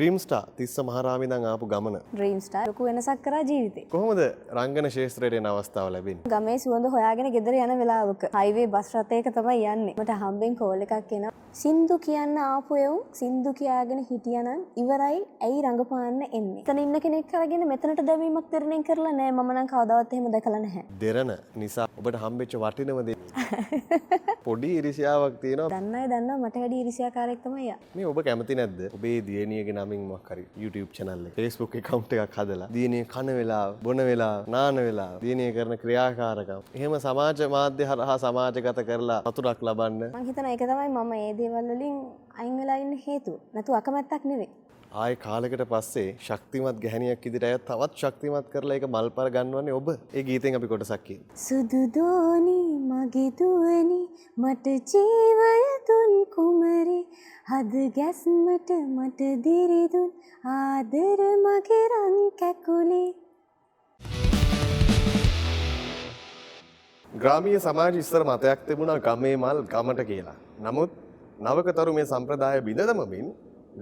Dream Star Tissa මහරාමිදං ආපු ගමන. Dream star ලොකු වෙනසක් කරා ජීවිතේ. කොහොමද රංගන ශේත්‍රයට අවස්ථාව ලැබෙන ගමේ සුවඳ හොයාගෙන ගෙදර යන වෙලාවක. හයිවේ බස් රථයක තමයි යන්නේ. මට හම්බෙන් කෝල් එකක් එනවා. සින්දු කියන්න ආපු එවුන් සින්දු කියාගෙන හිටියනම් ඉවරයි. ඇයි රඟපාන්න එන්නේ? එතන ඉන්න කෙනෙක් කරගෙන මෙතනට දැවීමක් තරණය කරලා නෑ. මම නම් කවදාවත් එහෙම දැකලා නැහැ. දෙරන නිසා ඔබට හම්බෙච්ච වටිනම දේ පොඩි ඉරිසියාවක් තියෙනවා. දන්නයි දන්නවා. මට වැඩි ඉරිසියාකාරයෙක් තමයි යා. මේ ඔබ කැමති නැද්ද? ඔබේ දියනියගේ නමින් මක්කරි YouTube චනල්ල ෆස්බුක් එකකවුන්් එකක් හදලා දියනය කන වෙලා බොන වෙලා නාන වෙලා දියනය කරන ක්‍රියාකාරකම්. එහෙම සමාජ මාධ්‍ය හරහා සමාජගත කරලා අතුරක් ලබන්න. මං හිතන එක තමයි මම ඒ දේවල් වලින් අයින් වෙලා ඉන්න හේතුව. නැතු අකමැත්තක් නෙවෙයි. ආය කාලෙකට පස්සේ ශක්තිමත් ගැහනියක් ඉදිට ඇය තවත් ශක්තිමත් කරලා එක මල්පර ගන්නවන්නේ ඔබ. ඒ ගීතෙන් අපි කොටසක්කි සුදුදෝනි මගේදුවනි මට ජීවය තුන් කුමරි. හද ගැස්මට මට දිරිදුන් ආදර මගෙරන් කැකුලේ. ග්‍රාමීය සමාජ ඉස්සර මතයක් තිබුණා ගමේ මල් ගමට කියලා. නමුත් නවකතරු මේ සම්ප්‍රදාය බිඳදමමින්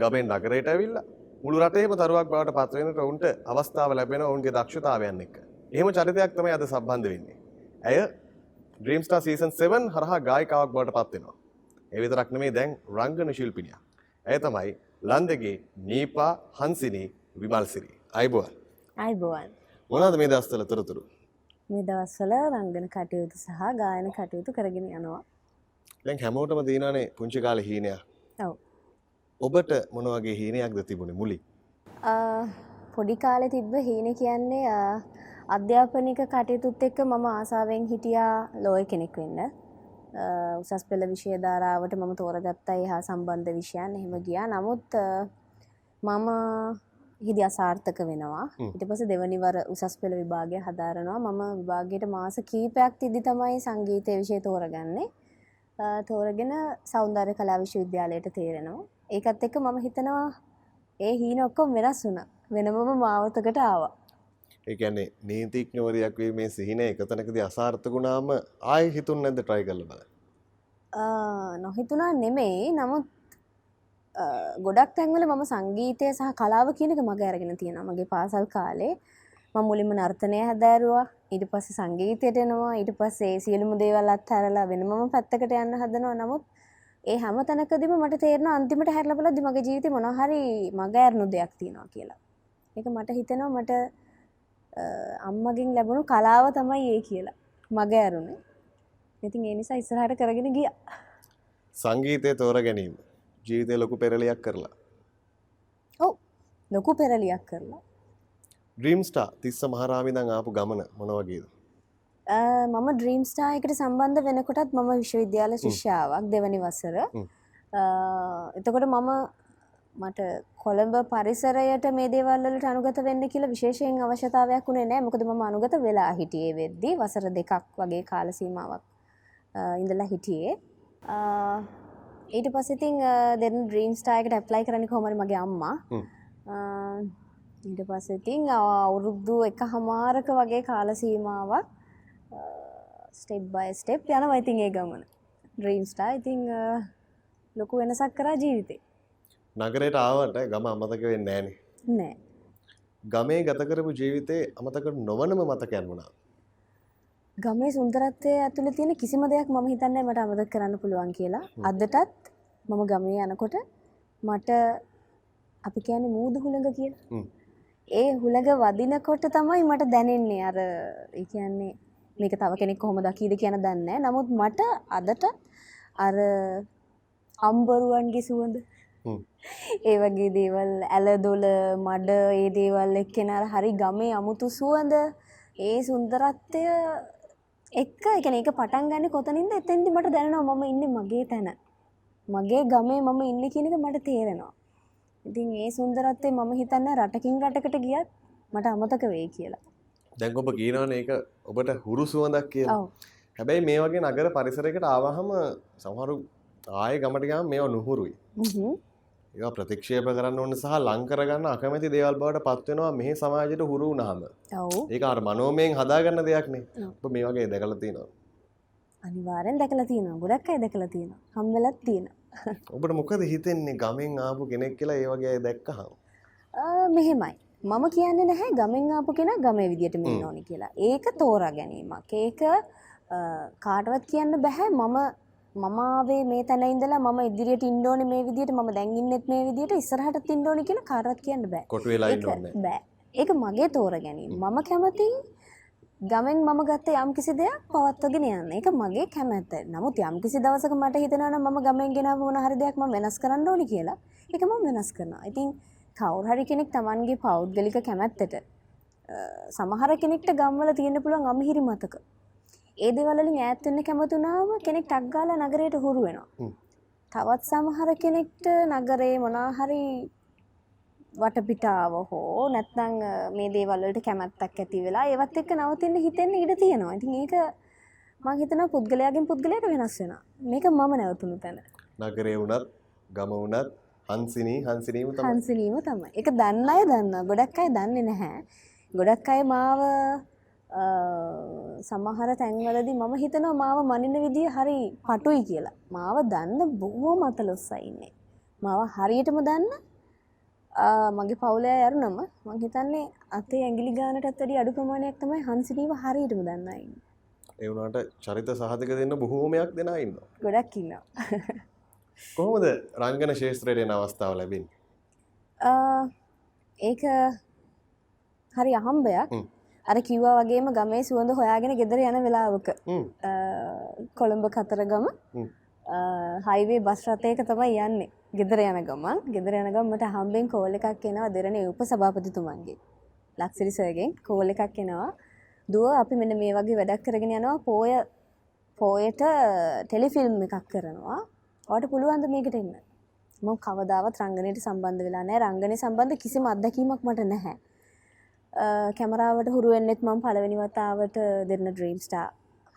ගමෙන් නගරයට ඇවිල්ලා මුළු රටේම තරුවක් බවට පත් වෙනට උන්ට අවස්ථාව ලැබෙන ඔවුන්ගේ දක්ෂතාවයන් එක්ක. එහෙම චරිතයක් තමයි අද සම්බන්ධ වෙන්නේ. ඇය ඩ්‍රීම් ස්ටාර් සීසන් 7 හරහා ගායිකාවක් බවට පත් වෙනවා. ඒ විතරක් නෙමෙයි දැන් රංගන ශිල්පිනියක්. ඇය තමයි ලන්දගේ නීපා හන්සිනි විමල්සිරි. අයිබෝවන්. අයිබෝවන් මොනවද මේ දවස්වල තොරතුරු? මේ දවස්වල රංගන කටයුතු සහ ගායන කටයුතු කරගෙන යනවා දැන් හැමෝටම තියෙනවානේ පුංචි කාලේ හීනයක්. ඔව් ඔබට මොන වගේ හීනයක්ද තිබුණේ මුලින්? පොඩි කාලේ තිබ්බ හීන කියන්නේ අධ්‍යාපනික කටයුතුත් එක්ක මම ආසාවෙන් හිටියා ලෝය කෙනෙක් වෙන්න. උසස් පෙළ විෂය ධාරාවට මම තෝරගත්තා ඒ හා සම්බන්ධ විෂයන් එහෙම ගියා. නමුත් මම හිදි අසාර්ථක වෙනවා. ඊට පස්සේ දෙවනි වර උසස් පෙළ විභාගය හදාරනවා. මම විභාගයට මාස කීපයක් තිද්දි තමයි සංගීතය විෂය තෝරගන්නේ. තෝරගෙන සෞන්දර්ය කලා විශ්වවිද්‍යාලයට තේරෙනවා. ඒකත් එක්ක මම හිතනවා ඒ හීන ඔක්කොම වෙනස් වුණා. වෙනමම මාවතකට ආවා. ඒ කියන්නේ නීතිඥවරයෙක් වීමේ සිහින එකතැනකදී අසාර්ථක වුණාම ආයෙ හිතුන්නේ නැද්ද try කරලා බලන්න? ආ, නොහිතුණා නෙමෙයි. නමුත් ගොඩක් තැන්වල මම සංගීතය සහ කලාව කියන එක මග අරගෙන තියෙනවා. මගේ පාසල් කාලේ මම මුලින්ම නර්තනය හැදෑරුවා. ඊට පස්සේ සංගීතයට එනවා. ඊට පස්සේ සියලුම දේවල් අත්හැරලා වෙනමම පැත්තකට යන්න හදනවා. නමුත් ඒ හැම තැනකදීම මට තේරෙනවා අන්තිමට හැරලා බලද්දි මගේ ජීවිතේ මොනවා හරි මග ඇරණු දෙයක් තියෙනවා කියලා. ඒක මට හිතෙනවා මට අම්මගෙන් ලැබුණු කලාව තමයි ඒ කියලා. මග ඇරුණේ. ඉතින් ඒ නිසා ඉස්සරහට කරගෙන ගියා. සංගීතය තෝර ගැනීම ජීවිතේ ලොකු පෙරලියක් කරලා. ඔව්. ලොකු පෙරලියක් කරලා. ඩ්‍රීම් ස්ටාර් තිස්ස මහරාමිදං ආපු ගමන මොන වගේද? අ, මම ඩ්‍රීම් ස්ටාර් එකට සම්බන්ධ වෙනකොටත් මම විශ්වවිද්‍යාල ශිෂ්‍යාවක් දෙවනි වසර. එතකොට මම මට කොළඹ පරිසරයට මේ දේවල් වලට අනුගත වෙන්න කියලා විශේෂයෙන් අවශ්‍යතාවයක් උනේ නැහැ. මොකද මම අනුගත වෙලා හිටියේ වෙද්දී වසර දෙකක් වගේ කාල සීමාවක් ඉඳලා හිටියේ. ඊට පස්සේ ඉතින් දැන් ඩ්‍රීම් ස්ටාර් එකට ඇප්ලයි කරන්නේ කොහොමද මගේ අම්මා. ඊට පස්සේ ඉතින් අවුරුදු එකහමාරක වගේ කාල සීමාවක් ස්ටෙප් බයි ස්ටෙප් යනවා. ඉතින් ඒ ගමන. ඉතින් අ, ලොකු වෙනසක් කරා ජීවිතේ. නගරයට ආවට ගම අමතක වෙන්නේ නැහනේ. නෑ. ගමේ ගත කරපු ජීවිතේ අමතක නොවනම මතකයන් වුණා. ගමේ සුන්දරත්වය ඇතුළේ තියෙන කිසිම දෙයක් මම හිතන්නේ මට අමතක කරන්න පුළුවන් කියලා. අදටත් මම ගමේ යනකොට මට අපි කියන්නේ මූදු හුළඟ කියලා. ඒ හුළඟ වදිනකොට තමයි මට දැනෙන්නේ අර කියන්නේ මේක තව කෙනෙක් කොහොම දකීද කියන දන්නේ. නමුත් මට අදට අර අම්බරුවන්ගේ සුවඳ. ඒ වගේ දේවල් ඇලදොල මඩ ඒ දේවල් එක්කෙන අර හරි ගමේ අමුතු සුවඳ ඒ සුන්දරත්වය එක්ක කියන්නේ ඒක පටන් ගන්නේ කොතනින්ද එතෙන්දි මට දැනෙනවා මම ඉන්නේ මගේ තැන. මගේ ගමේ මම ඉන්නේ කියන එක මට තේරෙනවා. ඉතින් ඒ සුන්දරත්වය මම හිතන්නේ රටකින් රටකට ගියත් මට අමතක වෙයි කියලා. දැන් ඔබ කියනවනේ ඒක ඔබට හුරු සුවඳක්. ඔව්. හැබැයි මේ වගේ නගර පරිසරයකට ආවහම සමහරු ආයේ ගමට ගියාම මේවා නුහුරුයි. ඒවා ප්‍රතික්ෂේප කරන්න ඕන සහ ලං කරගන්න අකමැති දේවල් බවට පත් වෙනවා මෙහි සමාජයට හුරු. ඔව්. ඒක අර මනෝමයෙන් හදාගන්න දෙයක්නේ. ඔබ මේ වගේ දැකලා තියෙනවා. අනිවාර්යෙන් දැකලා තියෙනවා. ගොඩක් අය දැකලා තියෙනවා. හම්බෙලත් තියෙනවා. ඔබට මොකද හිතෙන්නේ ගමෙන් ආපු කෙනෙක් කියලා ඒ වගේ දැක්කහම? මෙහෙමයි මම කියන්න නැහැ ගමෙන් ආපු කෙන ගම විදිට මෙන්න ඕනි කියලා. ඒක තෝරා ගැනීමක්. ඒක කාටවත් කියන්න බැහැ. මම මමාවේ මේ තැන ඉඳලා මම ඉදිරියට ඉන්ඩෝන මේ විදිට ම දැන්ගන්නෙත් මේ විදිට ඉස්සරහට ඉන්ඩෝනි කියලා කාරත් කියන්න බෑ. කොටු වෙලා ඒක ඉන්න ඕනේ. බෑ. ඒක මගේ තෝර ගැනීම. මම කැමති ගමෙන් මම ගත්ත යම් කිසි දෙයක් පවත්වගෙන යන්න. එක මගේ කැමැත්ත. නමුත් යම් කිසි දවසක මට හිතනවන ම ගමෙන් ගෙන මොන හරි දෙයක් ම වෙනස් කරන්න ඕනි කියලා. එක ම වෙනස් කරනවා. ඉතින් කවුරහරි කෙනෙක් තමන්ගේ පෞද්ගලික කැමැත්තට සමහර කෙනෙක්ට ගම්වල තියෙන පුළුවන් අමිහිරි මතක. ඒ දෙවලින් ඈත්වෙන්න කැමතුනාව කෙනෙක් ටක්ගාල නගරයට හුරු වෙනවා. තවත් සමහර කෙනෙක්ට නගරේ මොනාහරි වටපිටාව හෝ නැත්නං මේ දේවල්වලට කැමැත්තක් ඇති වෙලා ඒවත් එක්ක නවතින්න හිතෙන්න ඉඩ තියෙනවා. ඉතින් ඒක මං හිතන පුද්ගලයාගෙන් පුද්ගලයට වෙනස් වෙන මේක මම නැවතුණු තැන. නගරේ වුණත් ගම වුණත් හන්සිනී හන්සිනීම තමයි. හන්සිනීම තමයි. එක දන්න අය දන්න ගොඩක් අය දන්නේ නැහැ. ගොඩක් අය මාව සමහර තැන්වලදි මම හිතනවා මාව මනින විදිය හරි පටුයි කියලා. මාව දන්න බොහෝ මතලොස්සයින්නේ මාව හරියටම දන්න මගේ පවුලය යරුනම මං හිතන්නේ අතේ ඇගිලි ගානටත් වැඩි අඩු ප්‍රමාණයක් තමයි හන්සිනීව හරියටම දන්නයින්න ඒ වුණාට චරිත සහතික දෙන්න බොහෝමයක් දෙනා ඉන්නවා. ගොඩක් ඉන්නවා කොහොමද රංගන ශේත්‍රයට එන අවස්ථාව ලැබෙන්නේ? ඒක හරි අහම්බයක්. හ්ම්. අර කිව්වා වගේම ගමේ සුවඳ හොයාගෙන ගෙදර යන වෙලාවක. කොළඹ කතරගම. හයිවේ බස් රථයක තමයි යන්නේ. ගෙදර යන ගමන්. ගෙදර යන ගම මට හම්බෙන් කෝල් එකක් එනවා දෙරණ උප සභාපතිතුමන්ගේ. ලක්සිරි සර්ගෙන් කෝල් එකක් එනවා. දුව අපි මෙන්න මේ වගේ වැඩක් කරගෙන යනවා. පෝය පෝයට ටෙලිෆිල්ම් එකක් කරනවා ඔට පුළුවන්ද මේකට එන්න? මම කවදාවත් රංගනයට සම්බන්ධ වෙලා නෑ රංගනය සම්බන්ධ කිසිම අත්දැකීමක් මට නැහැ. කැමරාවට හුරුවෙන්නෙත් මම පළවෙනි වතාවට දෙන්න ඩ්‍රීම්ස්ටා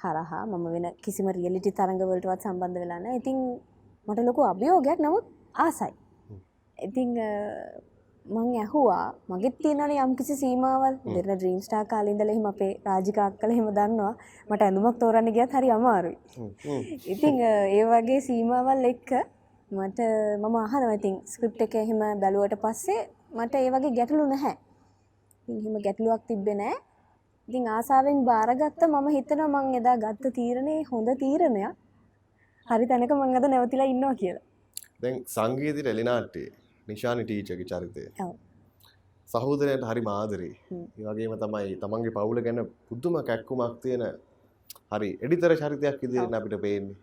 හරහා. මම වෙන කිසිම රියලිටි තරඟවලටවත් සම්බන්ධ වෙලා නැහැ. ඉතින් මට ලොකු අභියෝගයක්. නමුත් ආසයි. ඉතින් මං ඇහුවා මගෙත් තියෙනවනේ යම්කිසි සීමාවල් දෙන්න ඩ්‍රීම්ස්ටා කාලේ ඉඳලා එහෙම අපේ රාජිකා අක්කලා එහෙම දන්නවා. මට ඇඳුමක් තෝරන්න ගියත් හරි අමාරුයි. ඉතින් ඒ වගේ සීමාවල් එක්ක මට මම අහනවා ඉතින් ස්ක්‍රිප්ට් එක එහෙම බැලුවට පස්සේ මට ඒ වගේ ගැටලු නැහැ. ඉතින් එහෙම ගැටලුවක් තිබ්බේ නැහැ. ඉතින් ආසාවෙන් බාරගත්ත මම හිතනවා මං එදා ගත්ත තීරණේ හොඳ තීරණයක්. හරි තැනක මං අද නැවතිලා ඉන්නවා කියලා. දැන් සංගීතයට එලිනාට්ටේ නිශානි ටීචර්ගේ චරිතය. ඔව්. සහෝදරයන්ට හරි මාදරේ. හ්ම්. ඒ වගේම තමයි තමන්ගේ පවුල ගැන පුදුම කැක්කුමක් තියෙන හරි එඩිතර චරිතයක් ඉදිරියෙන් අපිට පේන්නේ.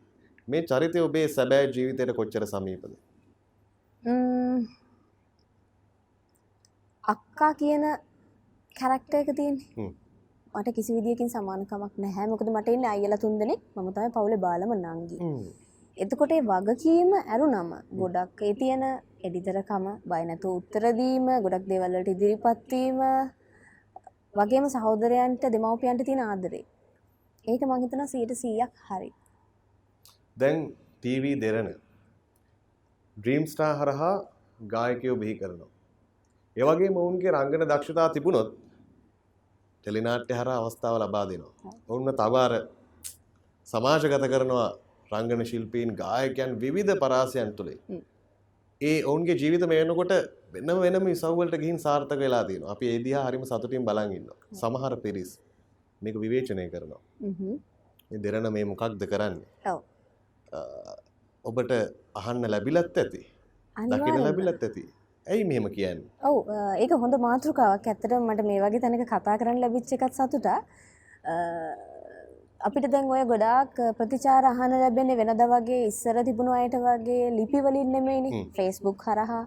මේ චරිතය ඔබේ සැබෑ ජීවිතයට කොච්චර සමීපද? අක්කා කියන කැරක්ටර් එක තියෙන්නේ. හ්ම්. මට කිසි විදියකින් සමානකමක් නැහැ. මොකද මට ඉන්නේ අයියලා තුන්දෙනෙක්. මම තමයි පවුලේ බාලම නංගි. එතකොට වගකීම ඇරුනම ගොඩක් ඒ තියෙන එඩිතරකම බය නැතුව උත්තර දීම ගොඩක් දේවල් වලට ඉදිරිපත් වීම වගේම සහෝදරයන්ට දෙමව්පියන්ට තියෙන ආදරේ. ඒක මං හිතනවා 100%ක් හරි. දැන් ටීවී දෙරණ ඩ්‍රීම් ස්ටාර් හරහා ගායකයෝ බිහි කරනවා. ඒ වගේම ඔවුන්ගේ රංගන දක්ෂතා තිබුණොත් ටෙලිනාට්‍ය හරහා අවස්ථාව ලබා දෙනවා. ඔවුන්ව තව අර සමාජගත කරනවා රංගන ශිල්පීන් ගායකයන් විවිධ පරාසයන් තුළින්. ඒ ඔවුන්ගේ ජීවිත මේ වෙනකොට වෙනම වෙනම ඉසව්වලට ගිහින් සාර්ථක වෙලා තියෙනවා. අපි ඒ දිහා හරිම සතුටින් බලන් ඉන්නවා. සමහර පිරිස් මේක විවේචනය කරනවා. හ්ම්. මේ දෙරණ මේ මොකක්ද කරන්නේ? ඔව්. ඔබට අහන්න ලැබිලත් ඇති. දකින අනිවාර්යෙන්ම. ලැබිලත් ඇති. ඇයි මෙහෙම කියන්නේ? ඔව් ඒක හොඳ මාතෘකාවක් ඇත්තටම මට මේ වගේ තැනක කතා කරන්න ලැබිච්ච එකත් සතුටා අපිට දැන් ඔය ගොඩාක් ප්‍රතිචාර අහන්න ලැබෙන්නේ වෙනද වගේ ඉස්සර තිබුණු අයට වගේ ලිපි වලින් නෙමෙයිනේ. Facebook හරහා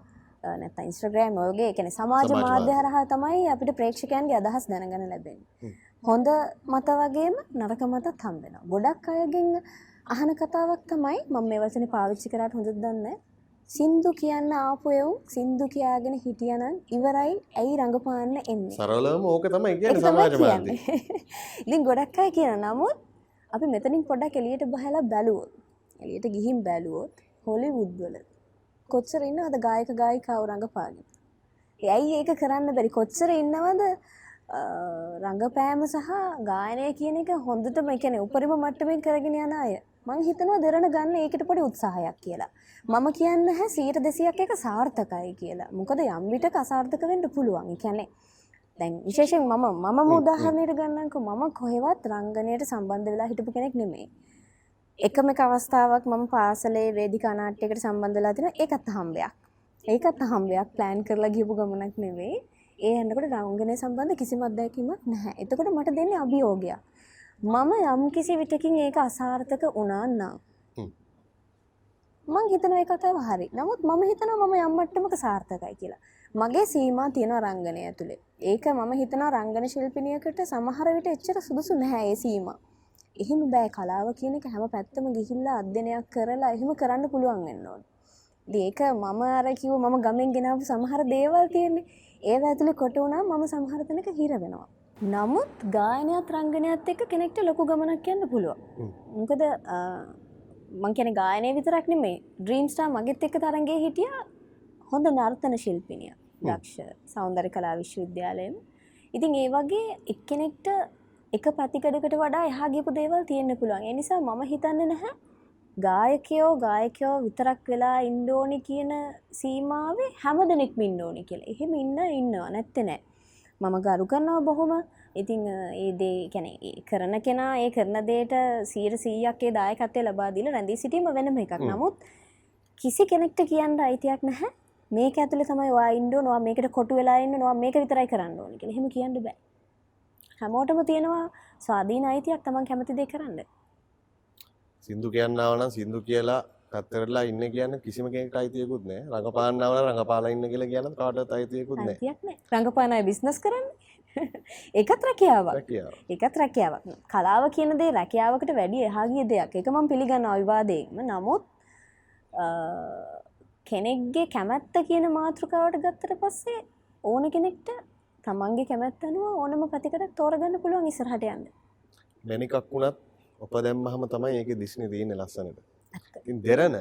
නැත්නම් Instagram ඔයගේ කියන්නේ සමාජ මාධ්‍ය. හරහා තමයි අපිට ප්‍රේක්ෂකයන්ගේ අදහස් දැනගන්න ලැබෙන්නේ. හොඳ මත වගේම නරක මතත් හම්බ වෙනවා. ගොඩක් අයගෙන් අහන කතාවක් තමයි මම මේ වචනේ පාවිච්චි කරාට හොඳද දන්නේ. සින්දු කියන්න ආපු එවුන් සින්දු කියාගෙන හිටියනම් ඉවරයි ඇයි රඟපාන්න එන්නේ. සරලවම ඕක තමයි කියන්නේ සමාජ මාධ්‍ය. ඉතින් ගොඩක් අය කියන නමුත් අපි මෙතනින් පොඩ්ඩක් එළියට බහලා බැලුවොත් එළියට ගිහින් බැලුවොත් හොලිවුඩ් වල කොච්චර ඉන්නවද ගායක ගායිකාව රඟපාගෙන. ඇයි ඒක කරන්න බැරි කොච්චර ඉන්නවද රඟපෑම සහ ගායනය කියන එක හොඳටම කියන්නේ උපරිම මට්ටමින් කරගෙන යන අය. මං හිතනවා දෙරණ ගන්න ඒකට පොඩි උත්සාහයක් කියලා මම කියන්න හැ සීට දෙසියක් එක සාර්ථකයි කියලා. මොකද යම් විට අසාර්ථක වෙන්න පුළුවන්. කැනෙ දැන් විශේෂෙන් මම මම මුදාහරණයට ගන්නක මම කොහෙවත් රංගනයට සම්බන්ධ වෙලා හිටපු කෙනෙක් නෙමේ එකම එක අවස්ථාවක් මම පාසලේ වේදිකානාට්‍යයකට සම්බන්ධලා තින ඒකත් හම්බයක් ඒකත් හම්බයක් ප්ලෑන් කරලා ගියපු ගමනක් නෙවෙයි ඒ එන්නකොට රංගනය සම්බන්ධ කිසිම අත්දැකීමක් නැහැ. එතකොට මට දෙන්නේ අභියෝගයක්. මම යම් කිසි විටකින් ඒක අසාර්ථක වුණා නම් හ්ම්. මං හිතන ඒ කතාව හරි. නමුත් මම හිතනවා මම යම් මට්ටමක සාර්ථකයි කියලා. මගේ සීමා තියෙන රංගනය ඇතුළේ ඒක මම හිතනවා රංගන ශිල්පිනියකට සමහර විට එච්චර සුදුසු නැහැ ඒ සීමා. එහෙම බෑ. කලාව කියන එක හැම පැත්තම ගිහිල්ලා අධ්‍යනයක් කරලා එහෙම කරන්න පුළුවන් වෙන්න ඕන. ඒක මම අර කිව්ව මම ගමෙන් ගෙනාවු සමහර දේවල් තියෙන්නේ. ඒව ඇතුලේ කොට වුණා මම සමහර තැනක හිර වෙනවා. නමුත් ගායනයත් රංගනයත් එක්ක කෙනෙක්ට ලොකු ගමනක් යන්න පුළුවන්. මොකද මං කියන ගායනය විතරක් නෙමේ ඩ්‍රීම්ස්ටා මගෙත් එක්ක තරගේ හිටිය. හොඳ නර්තන ශිල්පිනිය දක්ෂ සෞන්දර කලා විශ්වවිද්‍යාලයම ඉතින් ඒ වගේ එක්කෙනෙක්ට එක පැතිකඩකට වඩා එහා ගියපු දේවල් තියෙන්න පුළුවන්. ඒ නිසා මම හිතන්නේ නැහැ ගායකයෝ ගායකයෝ විතරක් වෙලා ඉන්ඩෝනි කියන සීමාවේ හැම දෙනෙක් ඉන්ඩෝනි කියලා. එහෙම ඉන්න ඉන්නවා. නැත්තෙ නෑ. මම ගරු කරනවා බොහොම ඉතිං ඒ දේ කැන කරන කෙනා ඒ කරන දේට සීර සීයක්ගේ දායකත්තය ලබාදිල රැඳී සිටීම වෙනම එකක්. නමුත් කිසි කෙනෙක්ට කියන්න අයිතියක් නැහැ. මේක ඇතුළ තමයි වා ඉන්ඩෝ නවා මේකට කොටු වෙලාන්න නවා මේක විතරයි කරන්න ඕනි කියලා. හෙම කියන්න බෑ. හැමෝටම තියෙනවා ස්වාධීන අයිතියක් තමන් කැමති දේ කරන්න. සිින්දු කියන්නාවන සිින්දු කියලා පැත්තරලා ඉන්න කියන්න කිසිම කෙනෙක් අයිතියකුත් නෑ රඟපාන්නාවන රඟපාලා ඉන්න කියලා කියන්න කාටත් අයිතියකුත් නෑ අයිතියක් නෑ රඟපානය බිස්නස් කරන්න ඒකත් රැකියාවක්. රැකියාව. එකත් රැකියාවක්. කලාව කියන දේ රැකියාවකට වැඩි එහාගිය දෙයක්. එක මම පිළිගන්න අවිවාදයෙන්ම. නමුත් කෙනෙක්ගේ කැමැත්ත කියන මාතෘකාවට ගත්තට පස්සේ ඕන කෙනෙක්ට තමන්ගේ කැමැත්ත අනුව ඕනම පැතිකට තෝරගන්න පුළුවන් ඉස්සරහට යන්න. මැනිකක් වුණත් ඔප දැම්මහම තමයි ඒක දිශ්නි දීන්න ලස්සනට. ඉතින් දෙරන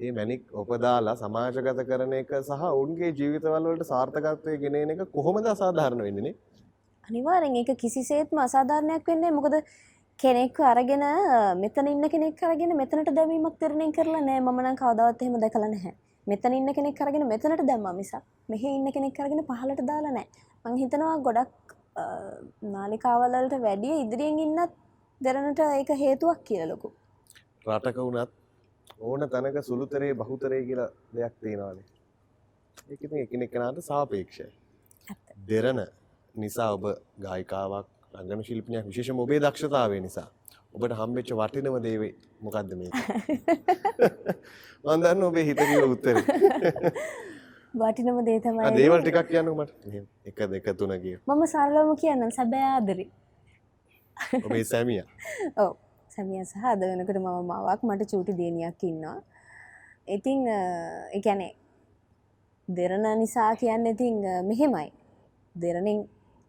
ඒ මැනික් ඔපදාලා සමාජගත කරන එක සහ ඔවුන්ගේ ජීවිතවල්වලට සාර්ථකත්වය ගෙනන එක කොහොමද අසාධාරණ වෙන්නේ අනිවාරෙන් ඒක කිසිසේත්ම අසාධාරණයක් වෙන්නේ මොකද කෙනෙක් අරගෙන මෙතන ඉන්න කෙනෙක් අරගෙන මෙතනට දැමීමක් තරණය කරලා නෑ මම නම් කවදාවත් එහෙම දැකලා නැහැ. මෙතන ඉන්න කෙනෙක් අරගෙන මෙතනට දැම්මා මිසක් මෙහි ඉන්න කෙනෙක් අරගෙන පහලට දාලා නැහැ. මං හිතනවා ගොඩක් නාලිකාවල් වලට වැඩිය ඉදිරියෙන් ඉන්නත් දෙරණට ඒක හේතුවක් කියලා ලොකු. රටක වුණත් ඕන තැනක සුළුතරේ බහුතරය කියලා දෙයක් තියෙනවානේ ඒක ඉතින් එකිනෙකනාට සාපේක්ෂයි ඇත්ත. නිසා ඔබ ගායිකාවක් රංගන ශිල්පිනියක් විශේෂම ඔබේ දක්ෂතාවය නිසා. ඔබට හම්බෙච්ච වටිනම දේවේ මොකක්ද මේ මන් දන්න ඔබේ හිතකිව උත්තරේ. වටිනම දේ ආ, තමයි දේවල් ටිකක් කියන්න මට. එහෙම. එක දෙක තුන කිය මම සරලවම කියන්නම්. සැබෑ ආදරේ. ඔබේ සැමිය. ඔව්. සැමිය සහ අද වෙනකට මම මාවක්. මට චූටි දියණියක් ඉන්නවා. ඉතින් ඒ කියන්නේ දෙරණ නිසා කියන්නේ ඉතින් මෙහෙමයි. දෙරණින්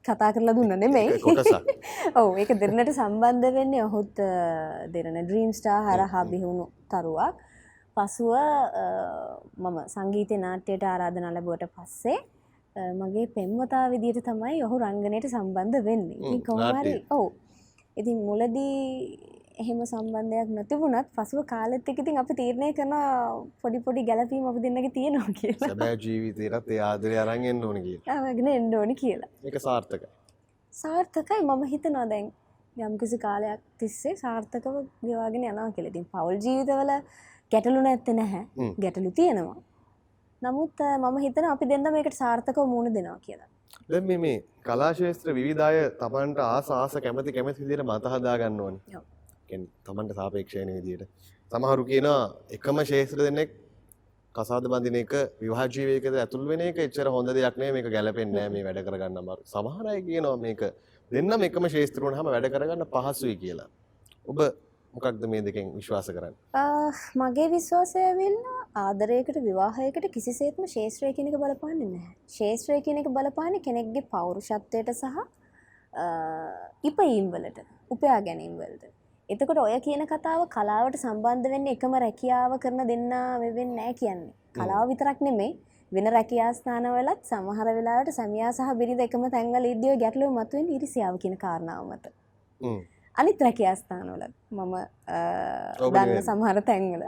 කතා කරලා දුන්න නෙමෙයි. ඔව් ඒක දෙරණට සම්බන්ධ වෙන්නේ ඔහුත් අ, දෙරණ ඩ්‍රීම් ස්ටාර් හරහා බිහුණු තරුවක්. පසුව මම සංගීත නාට්‍යයට ආරාධනා ලැබුවට පස්සේ මගේ පෙම්වතා විදිහට තමයි ඔහු රංගනයට සම්බන්ධ වෙන්නේ. ඉතින් හ්ම්, කොහොම හරි නාට්‍යයට. ඔව්. ඉතින් මුලදී එහෙම සම්බන්ධයක් නැතිවුණත් පසුව කාලෙත් එක්ක ඉතින් අපි තීරණය කරනවා පොඩි පොඩි ගැළපීම් අපි දෙන්නගේ තියෙනවා කියලා. සැබෑ ජීවිතයටත් ඒ ආදරය අරන් එන්න ඕන කියලා ආවගෙන එන්න ඕනි කියලා. ඒක සාර්ථකයි සාර්ථකයි මම හිතනවා දැන් යම්කිසි කාලයක් තිස්සේ සාර්ථකව ගෙවාගෙන යනවා කියලා. ඉතින් පෞල් ජීවිතවල ගැටලු නැත්තේ නැහැ. ගැටලු තියෙනවා. නමුත් මම හිතනවා අපි දෙන්න මේකට සාර්ථකව මුහුණ දෙනවා කියලා. දැන් මේ මේ කලාශේත්‍ර විවිධය තමන්ට ආස ආස කැමති කැමති විදිහට මත හදා ගන්න ඕනේ. ඔව්. කියන්නේ තමන්ට සාපේක්ෂ වෙන විදිහට. සමහරු කියනවා එකම ශේත්‍ර දෙනෙක් කසාද බඳින එක විවාහ ජීවිතයකට ඇතුල් වෙන එක එච්චර හොඳ දෙයක් නෙවෙයි මේක ගැලපෙන්නේ නැහැ මේ වැඩ කරගන්න අමාරු. සමහර අය කියනවා මේක දෙන්නම එකම ශේත්‍ර වුණාම වැඩ කරගන්න පහසුයි කියලා. ඔබ මොකක්ද මේ දෙකෙන් විශ්වාස කරන්නේ? අ, මගේ විශ්වාසය ඇවිල්ලා ආදරයකට විවාහයකට කිසිසේත්ම ශේෂත්‍රය කෙනෙක බලපාන්නේ නැහැ. ශේෂත්‍රය කෙනෙක බලපාන්නේ කෙනෙක්ගේ පෞරුෂත්වයට සහ අ, ඉපයීම් වලට උපයා ගැනීම් වලට. එතකොට ඔය කියන කතාව කලාවට සම්බන්ධ වෙන්නේ එකම රැකියාව කරන දෙන්නා වෙවෙන්නේ නැහැ කියන්නේ. කලාව විතරක් නෙමෙයි වෙන රැකියා ස්ථානවලත් සමහර වෙලාවට සැමියා සහ බිරිඳ එකම තැන්වල ඉද්දී ඔය ගැටලුව මතුවෙන්නේ ඉරිසියාව කියන කාරණාව මත. අනිත් රැකියාස්ථානවල මම අ, ඔබ දන්න. සමහර තැන්වල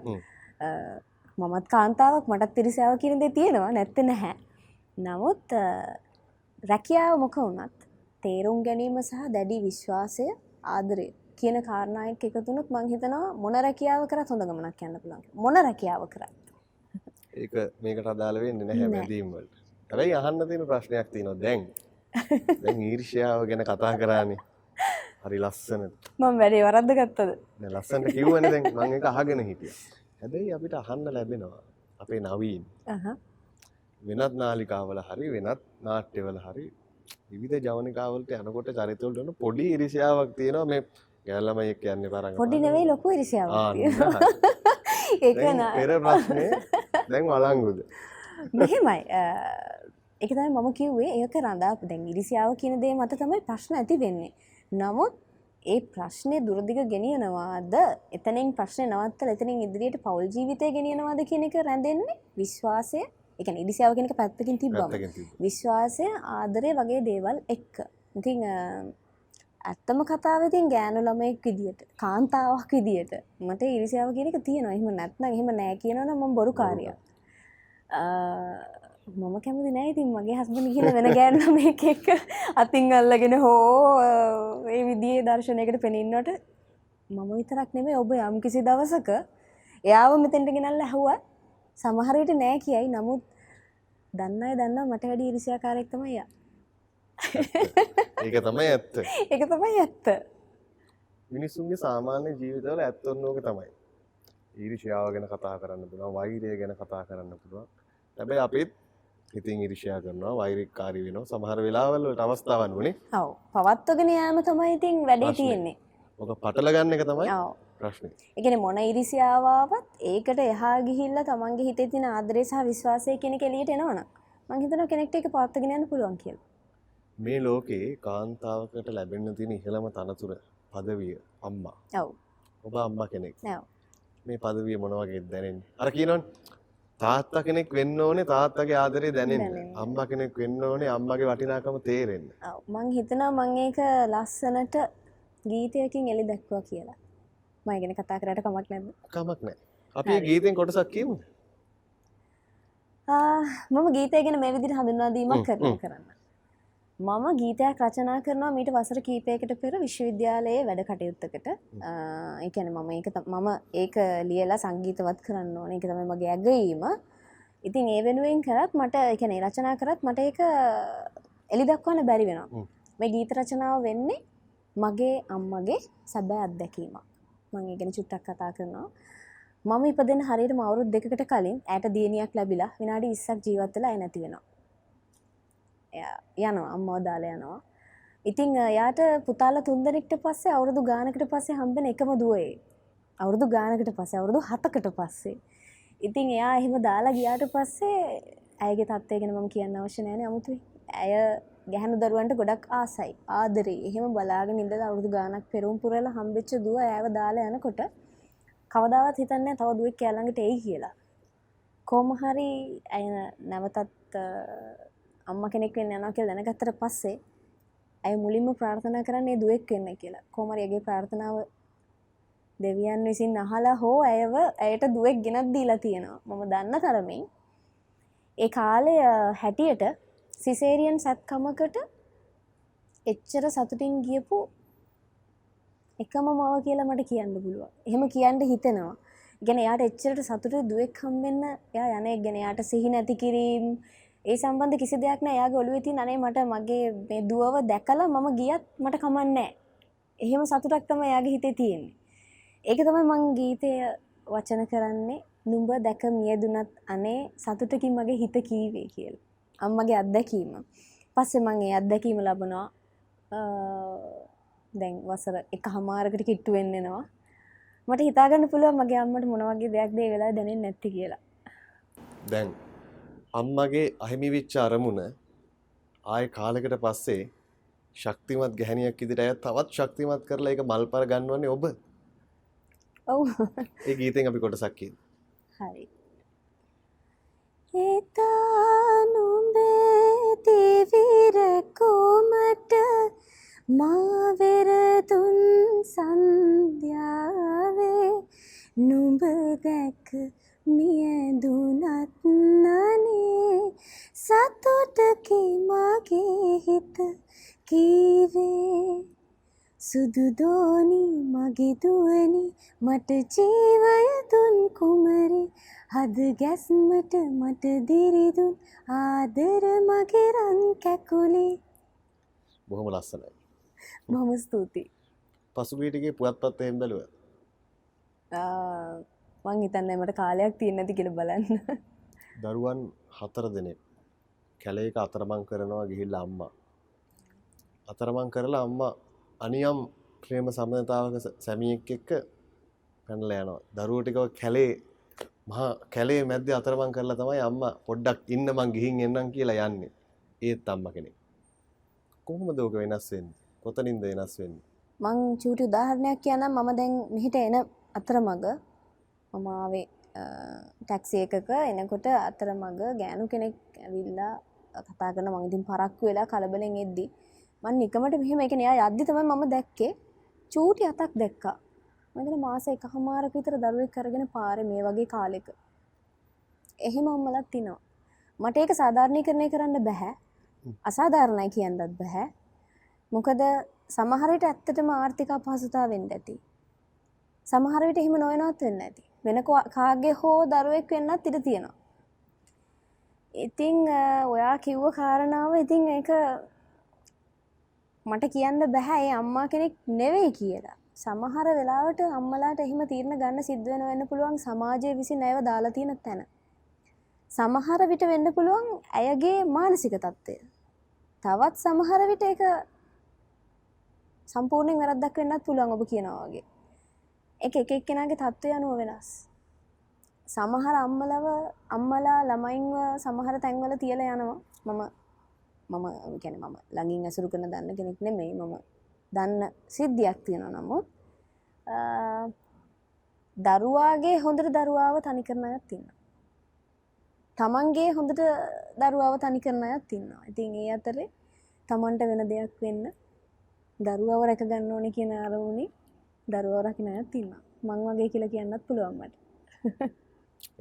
මමත් කාන්තාවක් මටත් තිරිසාව කියන දේ තියෙනවා නැත්ත නැහැ නමුත් රැකියාව මොක වුණත් තේරුම් ගැනීම සහ දැඩි විශ්වාසය ආදරය කියන කාරණායක් එකතුනොත් මං හිතනවා මොන රැකියාව කරත් හොඳ ගමනක් යන්න පුළුවන් මොන රැකියාව කරත් ඒක මේකට අදාළ වෙන්නේ නැහැ නෑ. බැඳීම් වලට. හැබැයි අහන්න තියෙන ප්‍රශ්නයක් තියෙනවා දැන්. දැන් ඊර්ෂ්‍යාව ගැන කතා කරානේ. හරි ලස්සනට. මම වැඩේ වරද්ද ගත්තද දැන් ලස්සනට කිව්වනේ දැන් මම ඒක අහගෙන හිටියා. හැබැයි අපිට අහන්න ලැබෙනවා අපේ නවීන්. වෙනත් නාලිකාවල හරි වෙනත් නාට්‍යවල හරි විවිධ ජවනිකාවලට යනකොට චරිතවලට පොඩි ඉරිසියාවක් තියෙනවා මේ ගැල්ලමයි කියන්නේ පාරංග. පොඩි නෙවෙයි ලොකු ඉරිසියාවක්. ඒක නා- පෙර ප්‍රශ්නේ දැන් වළංගුද? මෙහෙමයි එක තමයි මම කිව්වේ ඒක රඳාපු දැන් ඉරිසියාව කියන දේ මත තමයි ප්‍රශ්න ඇති වෙන්නේ නමුත් ඒ ප්‍රශ්නය දුරදිග ගෙනියනවාද එතනින් ප්‍රශ්නය නවත්තල එතනින් ඉදිරියට පවල් ජීවිතය ගෙනියනවාද කියන එක රැඳෙන්නේ විශ්වාසය එක ඉරිසියාව කෙනක පැත්තකින් තිබ්බම පැත්තකින් තිබ්බ. විශ්වාසය ආදරය වගේ දේවල් එක්ක ඉතිං ඇත්තම කතාවතින් ගෑනු ළමයෙක් විදිට කාන්තාවක් විදියට මට ඉරිසියාව කියනක තියෙනවා. එහෙම නැත්න එහෙම නෑ කියනවන ම බොරු කාරය මම කැමති නෑ ඉතින් මගේ හස්බන කියල වෙන ගෑන්ම එක අතින් අල්ලගෙන හෝ ඒ විදියේ දර්ශනයකට පෙනෙන්නට මම විතරක් නෙමේ ඔබ යම් කිසි දවසක එයාව මෙතෙන්ට ගෙනල්ල ඇහුව සමහරයට නෑ කියයි. නමුත් දන්නයි දන්න මට වැඩි ඉරිසියාකාරෙක්තමය ඒක තමයි ඇත්ත. එක තමයි ඇත්ත මිනිස්සුන්ගේ සාමාන්‍ය ජීවිතවල ඇත්තොන්නෝක තමයි. ඊරිෂාව ගැන කතා කරන්න පුළුවන් වෛරය ගැන කතා කරන්න පුළුවන්. හැබැයි අපිත් ඉතින් ඉරිෂයා කරනවා වෛරික්කාරී වෙනවා සමහර වෙලාවල් වලට අවස්ථාවන් වුණේ. ඔව් පවත්වගෙන යාම තමයි ඉතින් වැඩේ. තියෙන්නේ ඔක පටල ගන්න එක තමයි ඔව් ප්‍රශ්නේ. එකන මොන ඉරිසියාවත් ඒකට එහා ගිහිල්ල තමන්ගේ හිතේ තින ආදරේ සහ විශ්වාසය කෙන කෙලියට එනවන මංහිතන කෙනෙක්ට එක පවත්තගෙනන්න පුළුවන් කියල මේ ලෝකේ කාන්තාවකට ලැබෙන්න තියෙන ඉහළම තනතුර පදවිය අම්මා. ඔව් ඔබ අම්මා කෙනෙක්. නැව් මේ පදවිය මොන වගේ දැනෙන්නේ? අර කියනවනේ තාත්තා කෙනෙක් වෙන්න ඕනේ තාත්තගේ ආදරේ දැනෙන්න. අම්මා කෙනෙක් වෙන්න ඕනේ අම්මගේ වටිනාකම තේරෙන්න. ඔව්. මං හිතනා මං ඒක ලස්සනට ගීතයකින් එලි දැක්වා කියලා මයගෙන කතා කරට කමක් නැද කමක් නැහැ. අපි මේ ගීතෙන් කොටසක් කියමු. මම ගීතය ගැන මේ විදිහට කරන හ්ම්. කරන්න මම ගීතයක් රචනා කරනවා මීට වසර කීපයකට පෙර විශ්වවිද්‍යාලයේ වැඩ කටයුත්තකට. ඒකැන මම ඒක මම ඒක ලියලා සංගීතවත් කරන්න ඕන. එක තමයි මගේ ඇගීම ඉතින් ඒ වෙනුවෙන් කරත් මට එකන රචනා කරත් මට ඒක එලි දක්වන්න බැරි වෙනවා. මේ ගීත රචනාව වෙන්නේ මගේ අම්මගේ සැබෑ අත්දැකීමක්. මං ඒ ගැන චුට්ටක් කතා කරනවා. මම ඉපදෙන හරියට මවුරුද් දෙකකට කලින් ඇයට දියණියක් ලැබිලා විනාඩි 20ක් ජීවත් වෙලා නැති වෙනවා. එයා යනවා අම්මව දාලා යනවා. ඉතින් එයාට පුතාලා තුන්දෙනෙක්ට පස්සේ අවුරුදු ගානකට පස්සේ හම්බෙන එකම දුව ඒ. අවුරුදු ගානකට පස්සේ අවුරුදු 7කට පස්සේ. ඉතින් එයා එහෙම දාලා ගියාට පස්සේ ඇයගේ තත්ත්වය ගැන මම කියන්න අවශ්‍ය නැහැ නේ අමුතුයි. ඇය ගැහණු දරුවන්ට ගොඩක් ආසයි. ආදරේ. එහෙම බලාගෙන ඉඳලා අවුරුදු ගානක් පෙරම් පුරලා හම්බෙච්ච දුව ඇයව දාලා යනකොට කවදාවත් හිතන්නේ තව දුවෙක් එයා ළඟට එයි කියලා. කොහොම හරි ඇය නැවතත් අ, අම්මා කෙනෙක් වෙන්න යනවා කියලා දැනගත්තට පස්සේ ඇය මුලින්ම ප්‍රාර්ථනා කරන්නේ දුවෙක් වෙන්න කියලා. කොහොම හරි ඇගේ ප්‍රාර්ථනාව දෙවියන් විසින් අහලා හෝ ඇයව ඇයට දුවෙක් ගෙනත් දීලා තියෙනවා. මම දන්න තරමින් ඒ කාලය අ, හැටියට සිසේරියන් සැත්කමකට එච්චර සතුටින් ගියපු එකම මව කියලා මට කියන්න පුළුවන්. එහෙම කියන්න හිතෙනවා. ගැන යාට එච්චරට සතුට දුවෙක් හම්බෙන්න එයා යන එක ගැන යාට සිහි නැති කිරීම ඒ සම්බන්ධ කිසි දෙයක් නෑ එයාගේ ඔළුවේ තියෙන අනේ මට මගේ මේ දුවව දැකලා මම ගියත් මට කමන්නේ නෑ. එහෙම සතුටක් තමයි එයාගේ හිතේ තියෙන්නේ. ඒක තමයි මං ගීතය වචන කරන්නේ නුඹ දැක මියදුනත් අනේ සතුටකින් මගේ හිත කීවේ කියලා. අම්මගේ අත්දැකීම. පස්සේ මං ඒ අත්දැකීම ලබනවා අ, දැන් වසර එක හමාරකට කිට්ටු වෙන්නෙනවා මට හිතාගන්න පුළුව මගේ අම්මට මොනවගේ දෙයක් දේ වෙලා දැනෙන් නැති කියලා දැන් අම්මගේ අහිමි වෙච්ච අරමුණ ආය කාලෙකට පස්සේ ශක්තිමත් ගැහණියක් ඉදිරියට තවත් ශක්තිමත් කරලා ඒක මල්පර ගන්නවන්නේ ඔබ. ඔව්. ඒ ගීතෙන් අපි කොටසක් කියමු. හරි. ඒතානුඹේ තිවිර කොමට මාවෙර දුන් සන්ධ්‍යාවේ නුඹ දැක මියදුනත් නනේ සතුටකි මගේ හිත කීවේ. සුදුදෝනි මගේ දුවනි මට ජීවය දුන් කුමරි. හද ගැස්මට මට දිරිදුන් ආදර මගේ රන් කැකුලේ. බොහොම ලස්සනයි. බොහොම ස්තුතියි. පසුගීටගේ පුවත්පත් එහෙම බැලුව මං හිතන්නේ මට කාලයක් තියෙන්නේ නැති කියලා බලන්න. දරුවන් හතර දෙනෙක්. කැලේක අතරමං කරනවා ගිහිල්ලා අම්මා. අතරමං කරලා අම්මා අනියම් ප්‍රේම සම්බන්ධතාවක ස- සැමියෙක් එක්ක පැනලා යනවා. දරුවෝ ටිකව කැලේ මහා කැලේ මැද්දේ අතරමං කරලා තමයි අම්මා පොඩ්ඩක් ඉන්න මං ගිහින් එන්නම් කියලා යන්නේ. ඒත් අම්මා කෙනෙක්. කොහොමද ඕක වෙනස් වෙන්නේ? කොතනින්ද වෙනස් වෙන්නේ? මං චූටි උදාහරණයක් කියනම් මම දැන් මෙහිට එන අතරමඟ මම ආවේ ටැක්සි එකක එනකොට අතරමඟ ගෑනු කෙනෙක් ඇවිල්ලා කතා කරන මං ඉතින් පරක්කු වෙලා කලබලෙන් එද්දි මං නිකමට මෙහෙම එක එයා යද්දි තමයි මම දැක්කේ. චූටි අතක් දැක්කා. මම මාස එකහමාරක විතර දරුවෙක් කරගෙන පාරේ මේ වගේ කාලෙක. එහෙම අම්මලක් තිනවා මට ඒක සාධාරණීකරණය කරන්න බැහැ. අසාධාරණයි කියන්නත් බැහැ. මොකද සමහරට ඇත්තටම ආර්ථික අපහසුතා වෙන්න ඇති සමහරවිට එහෙම නොයනවත් වෙන්න ඇති. වෙන කෝ- කාගේ හෝ දරුවෙක් වෙන්නත් ඉඩ තියෙනවා. ඉතිං අ, ඔයා කිව්ව කාරණාව ඉතිං ඒක මට කියන්න බැහැ. ඒ අම්මා කෙනෙක් නෙවෙයි කියලා. සමහර වෙලාවට අම්මලාට එහෙම තීරණ ගන්න සිද්ධ වෙන වෙන්න පුළුවන් සමාජය විසින් ඇයව දාලා තියෙන තැන. සමහර විට වෙන්න පුළුවන් ඇයගේ මානසික තත්ත්වය. තවත් සමහර විට ඒක සම්පූර්ණයෙන් වැරද්දක් වෙන්නත් පුළුවන් ඔබ කියනවා වගේ. එක එක එක්කෙනාගේ තත්ත්වය අනුව වෙනස්. සමහර අම්මලව අම්මලා ළමයින්ව සමහර තැන්වල තියලා යනවා. මම මම ගැන මම ළඟින් ඇසුරු කරන දන්න කෙනෙක් නෙමෙයි. මම දන්න සිද්ධියක් තියෙනවා නමුත් අ, දරුවාගේ හොඳට දරුවාව තනි කරන අයත් ඉන්නවා. තමන්ගේ හොඳට දරුවාව තනි කරන අයත් ඉන්නවා. ඉතින් ඒ අතරේ තමන්ට වෙන දෙයක් වෙන්න දරුවව රැක ගන්න ඕනේ කියන අරමුණේ දරුවව රකින්න අයත් ඉන්නවා. මං වගේ කියලා කියන්නත් පුළුවන් මට.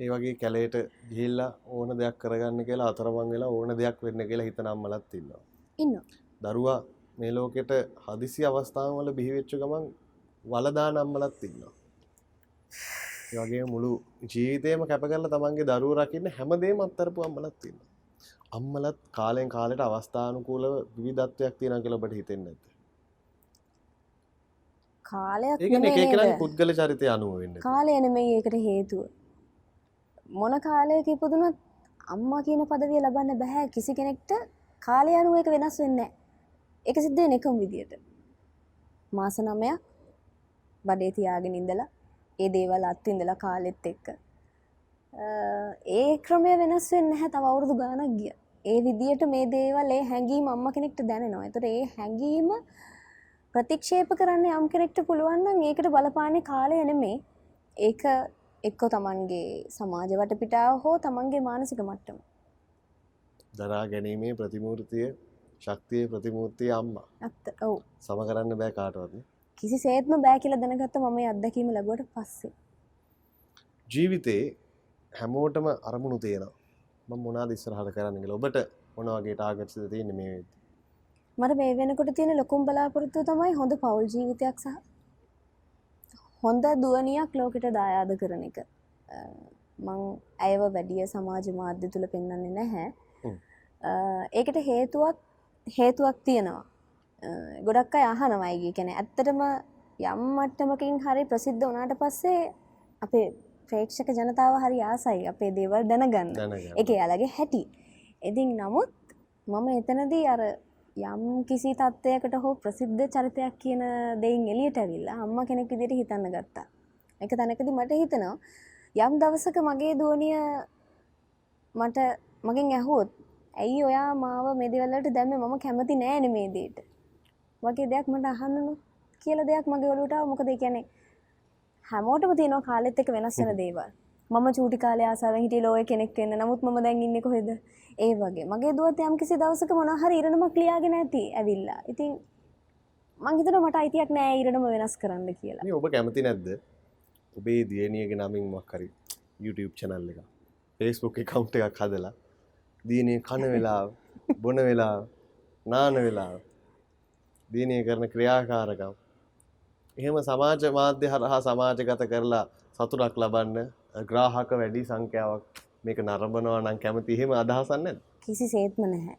ඒ වගේ කැලේට ගිහිල්ලා ඕන දෙයක් කරගන්න කියලා අතරමං වෙලා ඕන දෙයක් වෙන්න කියලා හිතන අම්මලත් ඉන්නවා. ඉන්නවා. දරුවා මේ ලෝකෙට හදිසි අවස්ථාවන් වල බිහිවෙච්ච ගමන් වලදාන අම්මලත් ඉන්නවා. ඒ වගේ මුළු ජීවිතේම කැප කරලා තමන්ගේ දරුවෝ රකින්න හැමදේම අත්තරපු අම්මලත් ඉන්නවා. අම්මලත් කාලෙන් කාලෙට අවස්ථානුකූලව විවිධත්වයක් තියෙනවා කියලා ඔබට හිතෙන්නේ නැද්ද? කාලයක් නෙමෙයි? පුද්ගල චරිතය අනුව වෙන්නේ. කාලය නෙමෙයි ඒකට හේතුව මොන කාලයක ඉපදුනත් අම්මා කියන පදවිය ලබන්න බැහැ කිසි කෙනෙක්ට කාලය අනුව ඒක වෙනස් වෙන්නේ නැහැ. ඒක සිද්ධ වෙන්නේ එකම විදියට. මාස 9ක් බඩේ තියාගෙන ඉඳලා ඒ දේවල් අත්විඳලා කාලෙත් එක්ක ඒ ක්‍රමය වෙනස් වෙන්නේ නැහැ තව අවුරුදු ගාණක් ගිය. ඒ විදියට මේ දේවල් ඒ හැඟීම අම්මා කෙනෙක්ට දැනෙනවා. ඒතර ඒ හැඟීම ප්‍රතික්ෂේප කරන්න යම් කෙනෙක්ට පුළුවන් නම් ඒකට බලපාන්නේ කාලය නෙමෙයි. ඒක එක්ක තමන්ගේ සමාජ වටපිටාව හෝ තමන්ගේ මානසික මට්ටම. දරා ගැනීමේ ප්‍රතිමූර්තිය ශක්තිය ප්‍රතිමූර්තිය අම්මා ඇත්ත. ඔව්. සම කරන්න බෑ කාටවත් නේ. කිසිසේත්ම බෑ කියලා දැනගත්ත මම මේ අත්දැකීම ලැබුවට පස්සේ. ජීවිතේ හැමෝටම අරමුණු තියෙනවා. මම මොනවද ඉස්සරහට කරන්න කියලා. ඔබට මොන වගේ ටාගට්ස් ද තියෙන්නේ මේ වෙද්දි? මට මේ වෙනකොට තියෙන ලොකුම බලාපොරොත්තුව තමයි හොඳ පවුල් ජීවිතයක් සහ හොඳ දුවනියක් ලෝකෙට දායාද කරන එක. මං ඇයව වැඩිය සමාජ මාධ්‍ය තුල පෙන්වන්නේ නැහැ. ඒකට හේතුවක් හේතුවක් තියෙනවා. ගොඩක් අය අහනවා ඒ කියන්නේ ඇත්තටම යම් මට්ටමකින් හරි ප්‍රසිද්ධ වුණාට පස්සේ අපේ ප්‍රේක්ෂක ජනතාව හරි ආසයි අපේ දේවල් දැනගන්න. ඒක එයාලගේ හැටි. ඉතින් නමුත් මම එතනදී අර යම් කිසි තත්ත්වයකට හෝ ප්‍රසිද්ධ චරිතයක් කියන දෙයින් එළියට ඇවිල්ලා අම්මා කෙනෙක් විදිහට හිතන්න ගත්තා. ඒක තැනකදී මට හිතෙනවා යම් දවසක මගේ දුවනිය මට මගෙන් ඇහුවොත් ඇයි ඔයා මාව මේ දේවල් වලට දැම්මේ මම කැමති නෑනේ මේ දෙයට. වගේ දෙයක් මට අහන්නනො කියලා දෙයක් මගේ ඔලුවට ආවා. මොකද ඒ කියන්නේ හැමෝටම තියෙනවා කාලෙත් එක්ක වෙනස් වෙන දේවල්. මම චූටි කාලේ ආසාවෙන් හිටිය ලෝය කෙනෙක් වෙන්න. නමුත් මම දැන් ඉන්නේ කොහෙද? ඒ වගේ. මගේ දුවත් යම් කිසි දවසක මොනවා හරි ඉරණමක් ලියාගෙන ඇති ඇවිල්ලා. ඉතින් මං හිතනවා මට අයිතියක් නෑ ඉරණම වෙනස් කරන්න කියලා. මේ ඔබ කැමති නැද්ද? ඔබේ දියණියගේ නමින් මොකක් හරි YouTube චැනල් එක ෆේස්බුක් කවුන්ට එකක් හදලා දීනය කන වෙලා බොන වෙලා නාන වෙලා දීනය කරන ක්‍රියාකාරකම් එහෙම සමාජ මාධ්‍ය හරහා සමාජගත කරලා සතුරක් ලබන්න ග්‍රාහක වැඩි සංඛ්‍යාවක් මේක නරඹනවා නම් කැමති එහෙම අදහසන්න කිසි සේත්ම නැහැ.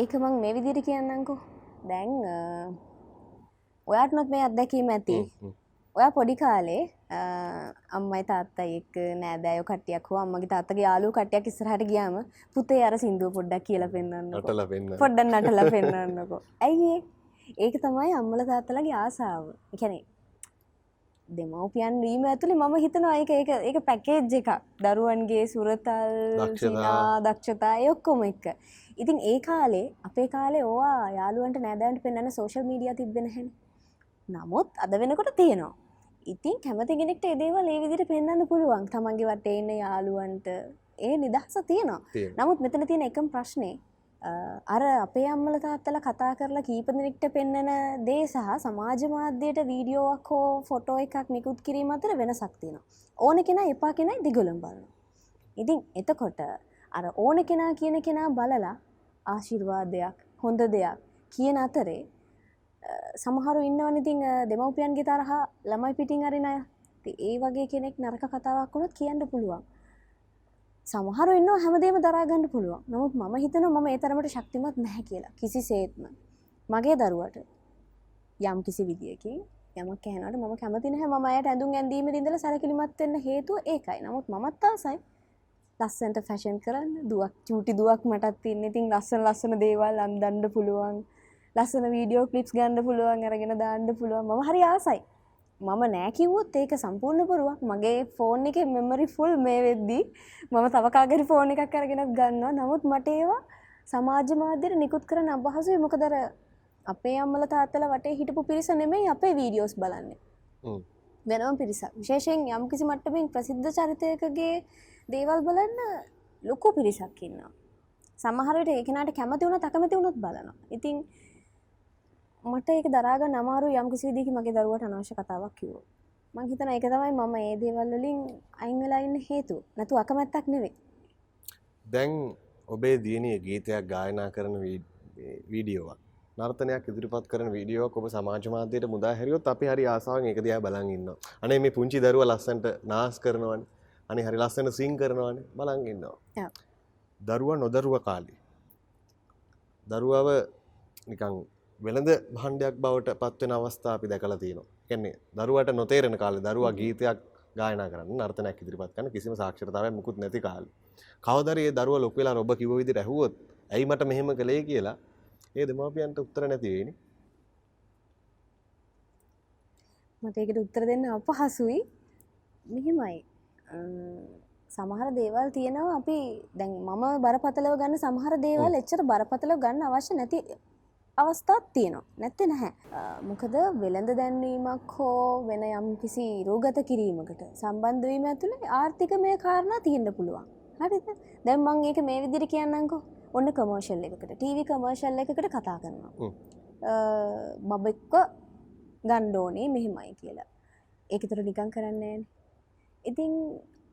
ඒක මං මේ විදිට කියන්නංකෝ දැන් ඔයාට නොත් මේ අත්දැකීම ඇති. ඔයා පොඩි කාලේ අම්මයි තාත්තයි එක් නෑදෑයෝ කටියක් හෝ අම්මගේ තාත්තගේ යාලු කටයක් ඉස්සරහට ගියාම පුතේ අර සිින්දුව පොඩ්ඩක් කියල පෙන්න්න නටල වෙන්න පොඩ්ඩන් නටල පෙන්න්නන්නකෝ ඇයි ඒක තමයි අම්මල තාත්තලගේ ආසාාව. එකැනේ දෙමවපියන් වීම ඇතුළි මම හිතනවා ඒක ඒක ඒක පැකේජ් එකක්. දරුවන්ගේ සුරතල් දක්ෂතා. ඔක්කොම එක්ක ඉතින් ඒ කාලේ අපේ කාලේ ඕවා යාළුවන්ට නෑදෑන්ට පෙන්න්න සෝශල් මීඩිය තිබෙන හැ නමුත් අද වෙනකොට තියෙනවා. ඉතින් කැමති කෙනෙක්ට එදේවල් ඒ විදිට පෙන්න්න පුළුවන්. තමන්ගේ වටේ ඉන්න යාළුවන්ට. ඒ නිදහස තියෙනවා. නමුත් මෙතන තියෙන එකම් ප්‍රශ්නය අර අපේ අම්මල තාත්තල කතා කරලා කීපදනෙක්ට පෙන්නන දේ සහ සමාජ මාධ්‍යයට වීඩියෝවක් හෝ ෆොටෝ එකක් නිකුත් කිරීම අතර වෙනසක් තියෙනවා. ඕන කෙනා එපා කෙනයි දිගොලම් බලන ඉතින් එතකොට අර ඕන කෙනා කියන කෙනා බලලා ආශිර්වාදයක් හොඳ දෙයක් කියන අතරේ සමහරු ඉන්නවන ඉතින් දෙමවපියන්ගේ තරහා ළමයි පිටිං අරින අය. ඉතින් ඒ වගේ කෙනෙක් නරක කතාවක් වුණොත් කියන්න පුළුවන්. සමහරු ඉන්න හැමදේම දරාගන්න පුළුවන්. නමුත් මම හිතන මම ඒ තරමට ශක්තිමත් නැහැ කියලා. කිසි සේත්ම මගේ දරුවට යම් කිසි විදිියකින් යමක් කෑනට ම කැමති නැහැ. ම අයට ඇඳුම් ඇඳීම ඉඳල සැරකිලිමත්වෙන්න හේතුව ඒකයි. නමුත් මත්තාසයි ලස්සන්ට ෆැෂන් කරන්න දුවක් චූටි දුවක් මටත් තින්න ඉතින් ලස්සන ලස්සන දේවල් අන්දන්ඩ පුළුවන්. ලස්සන වීඩියෝ කලිප්ස් ගණඩ පුළුවන් අරගෙන දාන්න පුළුවන්. ම හරි ආසයි. මම නෑකිවොත් ඒක සම්පූර්ණ පුරුවක් මගේ ෆෝන් එක මෙමරි ෆුල් මේ වෙද්දී මම තවකාගරි ෆෝන් එකක් කරගෙනත් ගන්නවා. නමුත් මට ඒවා සමාජ මාධ්‍යයට නිකුත් කරන අබහසුයි මොකදර අපේ අම්මල තාත්තල වටේ හිටපු පිරිස නෙමෙයි අපේ වීඩියෝස් බලන්නේ. වෙනම පිරිසක්. විශේෂයෙන් යම් කිසි මට්ටමින් ප්‍රසිද්ධ චරිතයකගේ දේවල් බලන්න ලොකු පිරිසක් ඉන්නවා. සමහරට ඒකනට කැමති වුණ තකමති වුණොත් බලනවා. ඉතින් මට ඒක දරාග නමාරු යම් කිසි විදිහි මගේ දරුවට අනාශ කතාවක් කිව්ව මං හිතන එක තමයි මම ඒ දේවල් වලින් අයින් වෙලා ඉන්න හේතු නැතු අකමැත්තක් නෙවෙයි. දැන් ඔබේ දියනය ගීතයක් ගායනා කරන වීඩියෝවක්. නර්තනයක් ඉදිරිපත් කරන වීඩියෝක් ඔබ සමාජ මාධ්‍යයට මුදා හැරියොත් අපි හරි ආසාවන් එක දිහා බලන් ඉන්නවා. අනේ මේ පුංචි දරුව ලස්සන්ට නාස් කරනවන්. අනි හරි ලස්සන සිං කරනවන. බලන් ඉන්නවා. දරුවා නොදරුව කාලි. දරුවාව නිකං වෙළඳ භණ්ඩයක් බවට පත්වෙන අවස්ථා අපි දැකලා තියෙනවා. කියන්නේ දරුවට නොතේරෙන කාලේ දරුවා ගීතයක් ගායනා කරන්න නර්තනයක් ඉදිරිපත් කරන කිසිම සාක්ෂරතාවයක් මුකුත් නැති කාලේ. කවදාද මේ දරුවා ලොකු වෙලා ඔබ කිව්ව විදිහට ඇහුවොත් ඇයි මට මෙහෙම කළේ කියලා ඒ දෙමාපියන්ට උත්තර නැති වෙයිනේ. මට ඒකට උත්තර දෙන්න අපහසුයි. මෙහෙමයි. සමහර දේවල් තියෙනවා අපි දැන් මම බරපතලව ගන්න සමහර දේවල් එච්චර බරපතලව ගන්න අවශ්‍ය නැති අවස්ථාත් තියෙනවා. නැත්තෙ නැහැ. මොකද වෙළඳ දැන්වීමක් හෝ වෙන යම් කිසි රෝගත කිරීමකට සම්බන්ධවීම ඇතුළේ ආර්ථික මේ කාරණා තියෙන්න්න පුළුවන්. හරිද? දැම් මං ඒක මේ විදිරි කියන්නංකෝ ඔන්න කමර්ශල් එකකට ටීවි කමර්ශල් එකකට කතා කරනවා. බබෙක්ව ගණ්ඩෝනේ මෙහෙමයි කියලා. ඒකතර නිකං කරන්නේ ඉතින්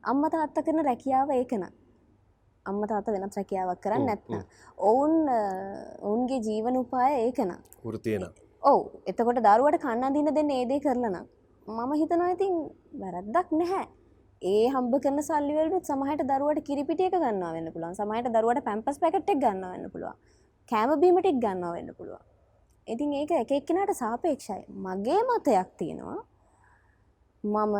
අම්ම තාත්ත කරන රැකියාව ඒකන අම්ම තාත වෙනත් රැකියාවක් කරන්න නැත්න ඔවුන් ඔවුන්ගේ ජීවන උපාය ඒකන වෘතියන ඔවු එතකොට දරුවට කන්න දින දෙන්න ඒදේ කරලන මම හිතනවා ඉතින් වැරද්දක් නැහැ. ඒ හම්බ කරන සල්ලිවලට සමහට දරුවට කිරිපිටියක ගන්න වෙන්න පුළුවන්. සමහට දරුවට පැම්පස් පැකට්ක් ගන්න වෙන්න පුළුවන්. කෑමබීමටික් ගන්න වෙන්න පුළුවන්. ඉතින් ඒක එක එක්කෙනට සාපේක්ෂයි. මගේ මතයක් තියෙනවා. මම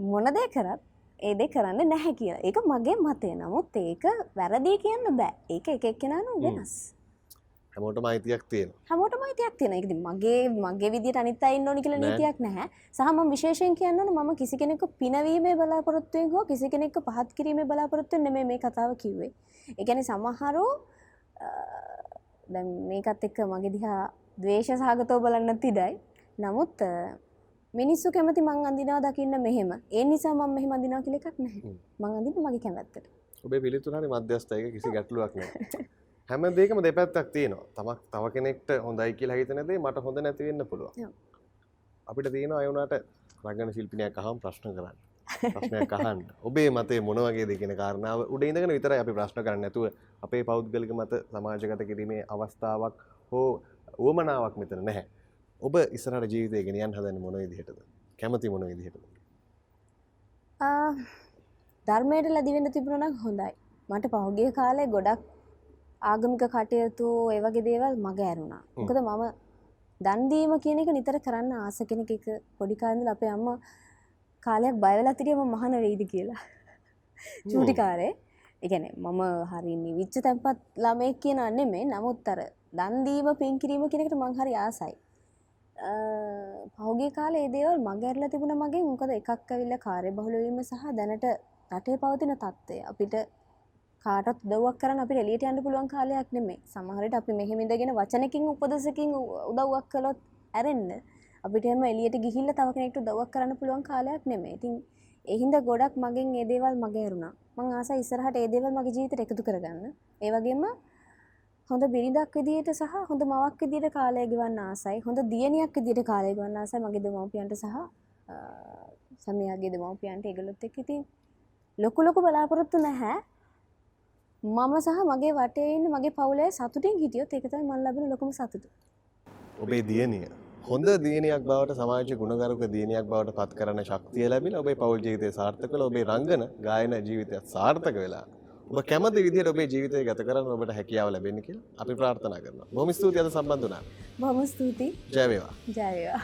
මොනදේ කරත් ඒදේ කරන්න නැහැ කිය ඒක මගේ මතය. නමුත් ඒක වැරදිී කියන්න බෑ. ඒක එක එක්කෙනනු වෙනස්. හැමෝට මයිතියක් තියෙන හැමෝට මයිතියක් තියෙන එකති මගේ මගේ විදිට අනිත් අයින්න ඕනි කියල නීතියක් නැහැ. සහම විශේෂයෙන් කියන්නන ම කිසි කෙනෙක පිනවීමේ බලාපොරොත්තුවෙන් හෝ කිසි කෙනෙක් පහත් කිරීම බලාපොරොත්තු නෙම මේ කතාව කිව්වේ. එකැන සමහරු දැ මේකත් එක්ක මගේ දිහා දවේශ සහගතව බලන්න තිඩයි නමුත් මිනිස්සු කැමති මං අඳිනා දකින්න මෙහෙම. ඒ නිසා මම මෙහෙම අඳිනා කියලා එකක් නැහැ. මං අඳින්න මගේ කැමැත්තට. ඔබේ පිළිතුරේ මධ්‍යස්ථයක කිසි ගැටලුවක් නැහැ. හැම දෙයකම දෙපැත්තක් තියෙනවා. තමක් තව කෙනෙක්ට හොඳයි කියලා හිතන දේ මට හොඳ නැති වෙන්න පුළුවන්. අපිට තියෙනවා අය උනාට රංගන ශිල්පිනියක් අහම ප්‍රශ්න කරන්න. ප්‍රශ්නයක් අහන්න. ඔබේ මතේ මොනවගේ දෙකෙන කාරණාව උඩ ඉඳගෙන විතර අපි ප්‍රශ්න කරන්න. ඇතුව අපේ පෞද්ගලික මත සමාජගත කිරීමේ අවස්ථාවක් හෝ ඕමනාවක් මෙතන නැහැ ඔබ ඉස්සරට ජීවිතය ගෙනියන් හදන්න මොන විදිහටද? කැමති මොන විදිහටද? ආ, ධර්මයට ලැදිවෙන්න තිබුණනක් හොඳයි. මට පහුගිය කාලේ ගොඩක් ආගමික කටයුතු ඒවගේ දේවල් මග ඇරුණා. මොකද මම දන්දීම කියන එක නිතර කරන්න ආස කෙනෙක එක පොඩිකාන්දල අපේ අම්ම කාලයක් බයවෙලා තිරියම මහන වෙයිද කියලා. චූටිකාරේ එකන මම හරි නිවිච්ච තැන්පත් ළමය කියන මේ නමුත් අර දන්දීම පින් කිරීම කෙනෙකට මං හරි ආසයි පහුගේ කාලේ ඒ දේවල් මගැරල තිබුණ මගේ. මොකද එකක් ඇවිල්ල කාරය බහුලවීම සහ දැනට රටේ පවතින තත්ත්වය. අපිට කාටත් දවක් කරන අපි එලියට යන්න පුළුවන් කාලයක් නෙමේ සමහරට අපි මෙහෙමිදගෙන වචනකින් උපදසකින් උදව්වක් කළොත් ඇරෙන්න. අපිට එම එලියට ගිහිල්ල තව කෙනෙක්ට දවක් කරන්න පුළුවන් කාලයක් නෙමේ ඉතින් එහින්ද ගොඩක් මගෙන් ඒදේවල් මගේරුණා මං ආස ඉස්සරහට ඒදේවල් මගේ ජීවිතයට එකතු කරගන්න. ඒවගේම හොඳ බිරිදක් විදියට සහ හොඳ මවක් විදියට කාලය ගෙවන්න ආසයි. හොඳ දියණියක් විදියට කාලය ගවන්න ආසයි මගේ දෙමව්පියන්ට සහ අ, සමයාගේ දෙමව්පියන්ට ඒගොල්ලොත් එක්ක. ඉතින් ලොකු ලොකු බලාපොරොත්තු නැහැ. මම සහ මගේ වටේ ඉන්න මගේ පවුලේ සතුටින් හිටියොත් ඒක තමයි මම ලැබෙන ලොකුම සතුට. ඔබේ දියණිය. හොඳ දියණියක් බවට සමාජ ගුණගරුක දියණියක් බවට පත් කරන්න ශක්තිය ලැබිලා ඔබේ පෞල් ජීවිතය සාර්ථක වෙලා ඔබේ රංගන ගායන ජීවිතයත් සාර්ථක වෙලා ඔබ කැමති විදිහට ඔබේ ජීවිතය ගත කරන්න ඔබට හැකියාව ලැබෙන්න කියලා අපි ප්‍රාර්ථනා කරනවා. බොහොම ස්තුතියි අද සම්බන්ධ වුණාට. බොහොම ස්තුතියි ජය වේවා. ජය වේවා.